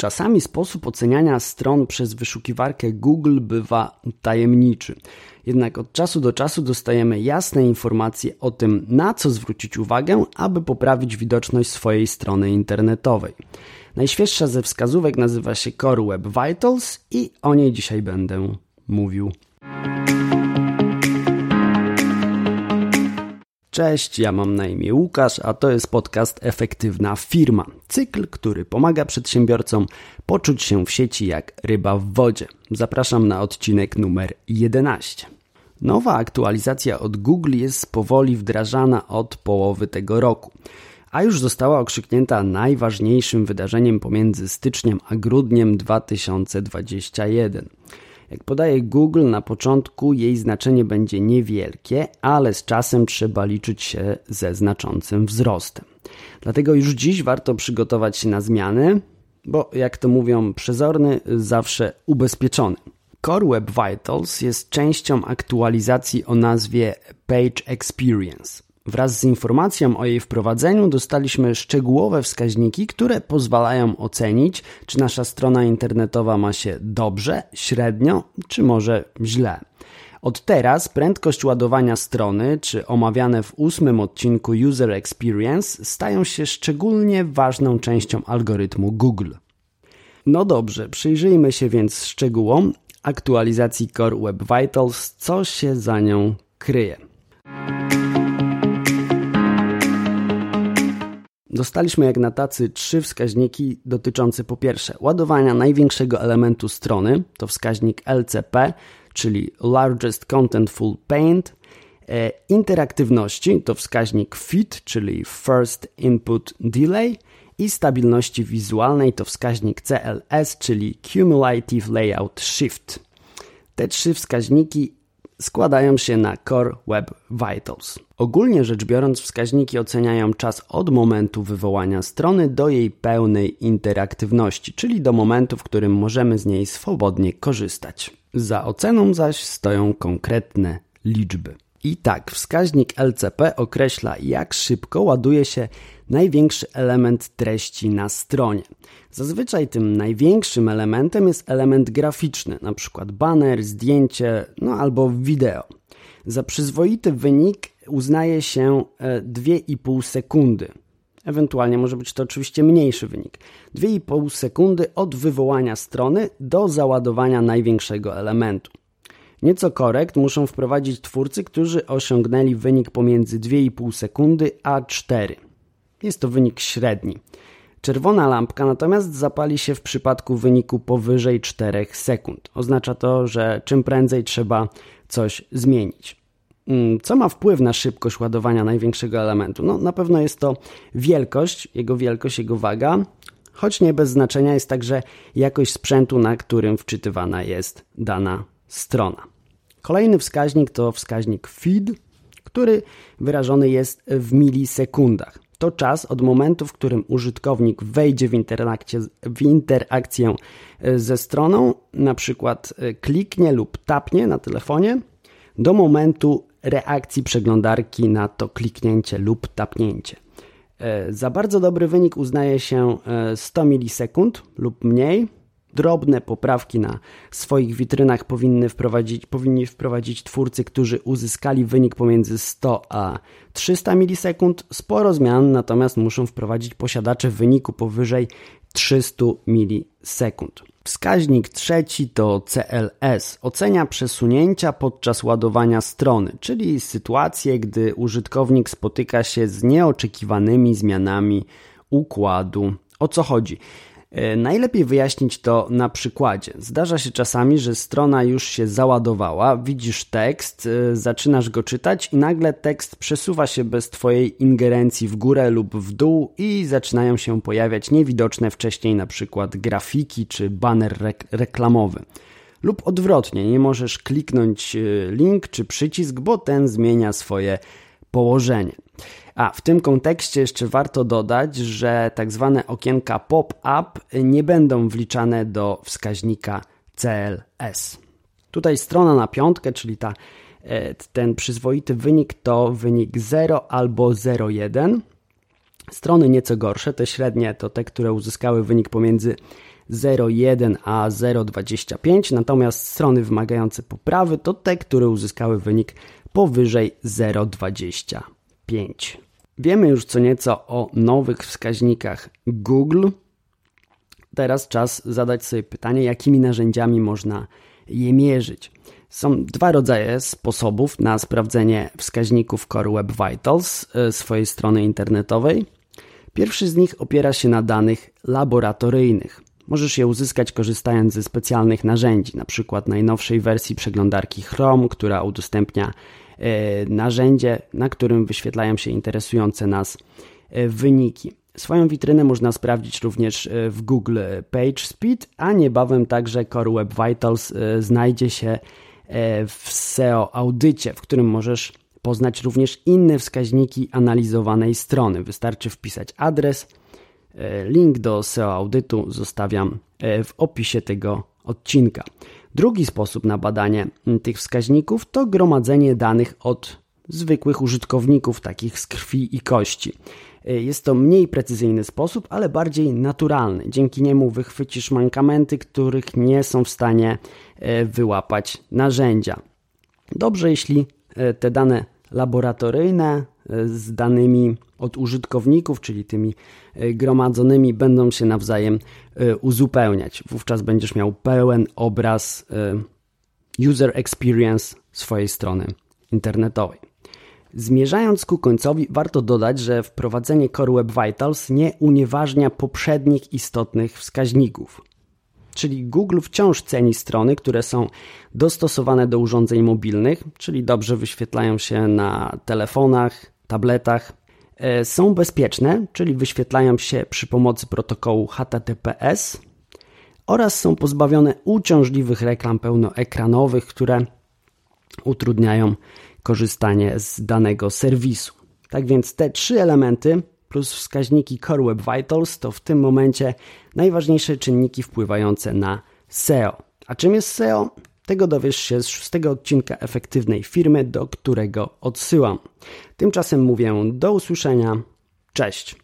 Czasami sposób oceniania stron przez wyszukiwarkę Google bywa tajemniczy. Jednak od czasu do czasu dostajemy jasne informacje o tym, na co zwrócić uwagę, aby poprawić widoczność swojej strony internetowej. Najświeższa ze wskazówek nazywa się Core Web Vitals i o niej dzisiaj będę mówił. Cześć, ja mam na imię Łukasz, a to jest podcast Efektywna Firma. Cykl, który pomaga przedsiębiorcom poczuć się w sieci jak ryba w wodzie. Zapraszam na odcinek numer 11. Nowa aktualizacja od Google jest powoli wdrażana od połowy tego roku, a już została okrzyknięta najważniejszym wydarzeniem pomiędzy styczniem a grudniem 2021. Jak podaje Google, na początku jej znaczenie będzie niewielkie, ale z czasem trzeba liczyć się ze znaczącym wzrostem. Dlatego już dziś warto przygotować się na zmiany, bo jak to mówią, przezorny zawsze ubezpieczony. Core Web Vitals jest częścią aktualizacji o nazwie Page Experience. Wraz z informacją o jej wprowadzeniu dostaliśmy szczegółowe wskaźniki, które pozwalają ocenić, czy nasza strona internetowa ma się dobrze, średnio, czy może źle. Od teraz prędkość ładowania strony, czy omawiane w ósmym odcinku User Experience, stają się szczególnie ważną częścią algorytmu Google. No dobrze, przyjrzyjmy się więc szczegółom aktualizacji Core Web Vitals, co się za nią kryje. Dostaliśmy jak na tacy trzy wskaźniki dotyczące po pierwsze ładowania największego elementu strony, to wskaźnik LCP, czyli Largest Contentful Paint, e, interaktywności, to wskaźnik FIT, czyli First Input Delay i stabilności wizualnej, to wskaźnik CLS, czyli Cumulative Layout Shift. Te trzy wskaźniki składają się na Core Web Vitals. Ogólnie rzecz biorąc, wskaźniki oceniają czas od momentu wywołania strony do jej pełnej interaktywności, czyli do momentu, w którym możemy z niej swobodnie korzystać. Za oceną zaś stoją konkretne liczby. I tak, wskaźnik LCP określa, jak szybko ładuje się największy element treści na stronie. Zazwyczaj tym największym elementem jest element graficzny, np. banner, zdjęcie, no albo wideo. Za przyzwoity wynik uznaje się 2,5 e, sekundy. Ewentualnie może być to oczywiście mniejszy wynik. 2,5 sekundy od wywołania strony do załadowania największego elementu. Nieco korekt muszą wprowadzić twórcy, którzy osiągnęli wynik pomiędzy 2,5 sekundy a 4. Jest to wynik średni. Czerwona lampka natomiast zapali się w przypadku wyniku powyżej 4 sekund. Oznacza to, że czym prędzej trzeba coś zmienić. Mm, co ma wpływ na szybkość ładowania największego elementu? No, na pewno jest to wielkość, jego wielkość, jego waga, choć nie bez znaczenia jest także jakość sprzętu, na którym wczytywana jest dana strona. Kolejny wskaźnik to wskaźnik feed, który wyrażony jest w milisekundach. To czas od momentu, w którym użytkownik wejdzie w w interakcję e, ze stroną, na przykład e, kliknie lub tapnie na telefonie, do momentu reakcji przeglądarki na to kliknięcie lub tapnięcie. E, za bardzo dobry wynik uznaje się 100 milisekund lub mniej, drobne poprawki na swoich witrynach powinny wprowadzić, powinni wprowadzić twórcy, którzy uzyskali wynik pomiędzy 100 a 300 milisekund. Sporo zmian natomiast muszą wprowadzić posiadacze wyniku powyżej 300 milisekund. Wskaźnik trzeci to CLS. Ocenia przesunięcia podczas ładowania strony, czyli sytuacje, gdy użytkownik spotyka się z nieoczekiwanymi zmianami układu. O co chodzi? E, najlepiej wyjaśnić to na przykładzie. Zdarza się czasami, że strona już się załadowała, widzisz tekst, e, zaczynasz go czytać i nagle tekst przesuwa się bez Twojej ingerencji w górę lub w dół i zaczynają się pojawiać niewidoczne wcześniej na przykład grafiki czy banner rek reklamowy. Lub odwrotnie, nie możesz kliknąć e, link czy przycisk, bo ten zmienia swoje położenie. A w tym kontekście jeszcze warto dodać, że tak zwane okienka pop-up nie będą wliczane do wskaźnika CLS. Tutaj strona na piątkę, czyli ta, e, ten przyzwoity wynik to wynik 0 albo 0,1. Strony nieco gorsze, te średnie to te, które uzyskały wynik pomiędzy 0,1 a 0,25, natomiast strony wymagające poprawy to te, które uzyskały wynik powyżej 0,25. Wiemy już co nieco o nowych wskaźnikach Google. Teraz czas zadać sobie pytanie, jakimi narzędziami można je mierzyć. Są dwa rodzaje sposobów na sprawdzenie wskaźników Core Web Vitals e, swojej strony internetowej. Pierwszy z nich opiera się na danych laboratoryjnych. Możesz je uzyskać korzystając ze specjalnych narzędzi, np. najnowszej wersji przeglądarki Chrome, która udostępnia narzędzie, na którym wyświetlają się interesujące nas e, wyniki. Swoją witrynę można sprawdzić również w Google PageSpeed, a niebawem także Core Web Vitals znajdzie się E, w SEO audycie, w którym możesz poznać również inne wskaźniki analizowanej strony. Wystarczy wpisać adres. E, link do SEO audytu zostawiam e, w opisie tego odcinka. Drugi sposób na badanie tych wskaźników to gromadzenie danych od zwykłych użytkowników, takich z krwi i kości. Jest to mniej precyzyjny sposób, ale bardziej naturalny. Dzięki niemu wychwycisz mankamenty, których nie są w stanie e, wyłapać narzędzia. Dobrze, jeśli e, te dane laboratoryjne z danymi od użytkowników, czyli tymi gromadzonymi, będą się nawzajem uzupełniać. Wówczas będziesz miał pełen obraz user experience swojej strony internetowej. Zmierzając ku końcowi, warto dodać, że wprowadzenie Core Web Vitals nie unieważnia poprzednich istotnych wskaźników. Czyli Google wciąż ceni strony, które są dostosowane do urządzeń mobilnych, czyli dobrze wyświetlają się na telefonach, tabletach. E, są bezpieczne, czyli wyświetlają się przy pomocy protokołu HTTPS oraz są pozbawione uciążliwych reklam pełnoekranowych, które utrudniają korzystanie z danego serwisu. Tak więc te trzy elementy plus wskaźniki Core Web Vitals to w tym momencie najważniejsze czynniki wpływające na SEO. A czym jest SEO? Tego dowiesz się z szóstego odcinka efektywnej firmy, do którego odsyłam. Tymczasem mówię do usłyszenia. Cześć.